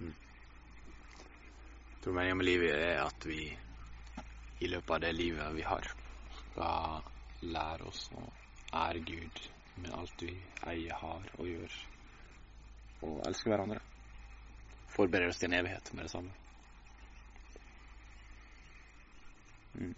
Jeg tror meningen med livet er at vi i løpet av det livet vi har, skal lære oss å ære Gud med alt vi eier, har og gjør, og elske hverandre. Forberede oss til en evighet med det samme. Mm.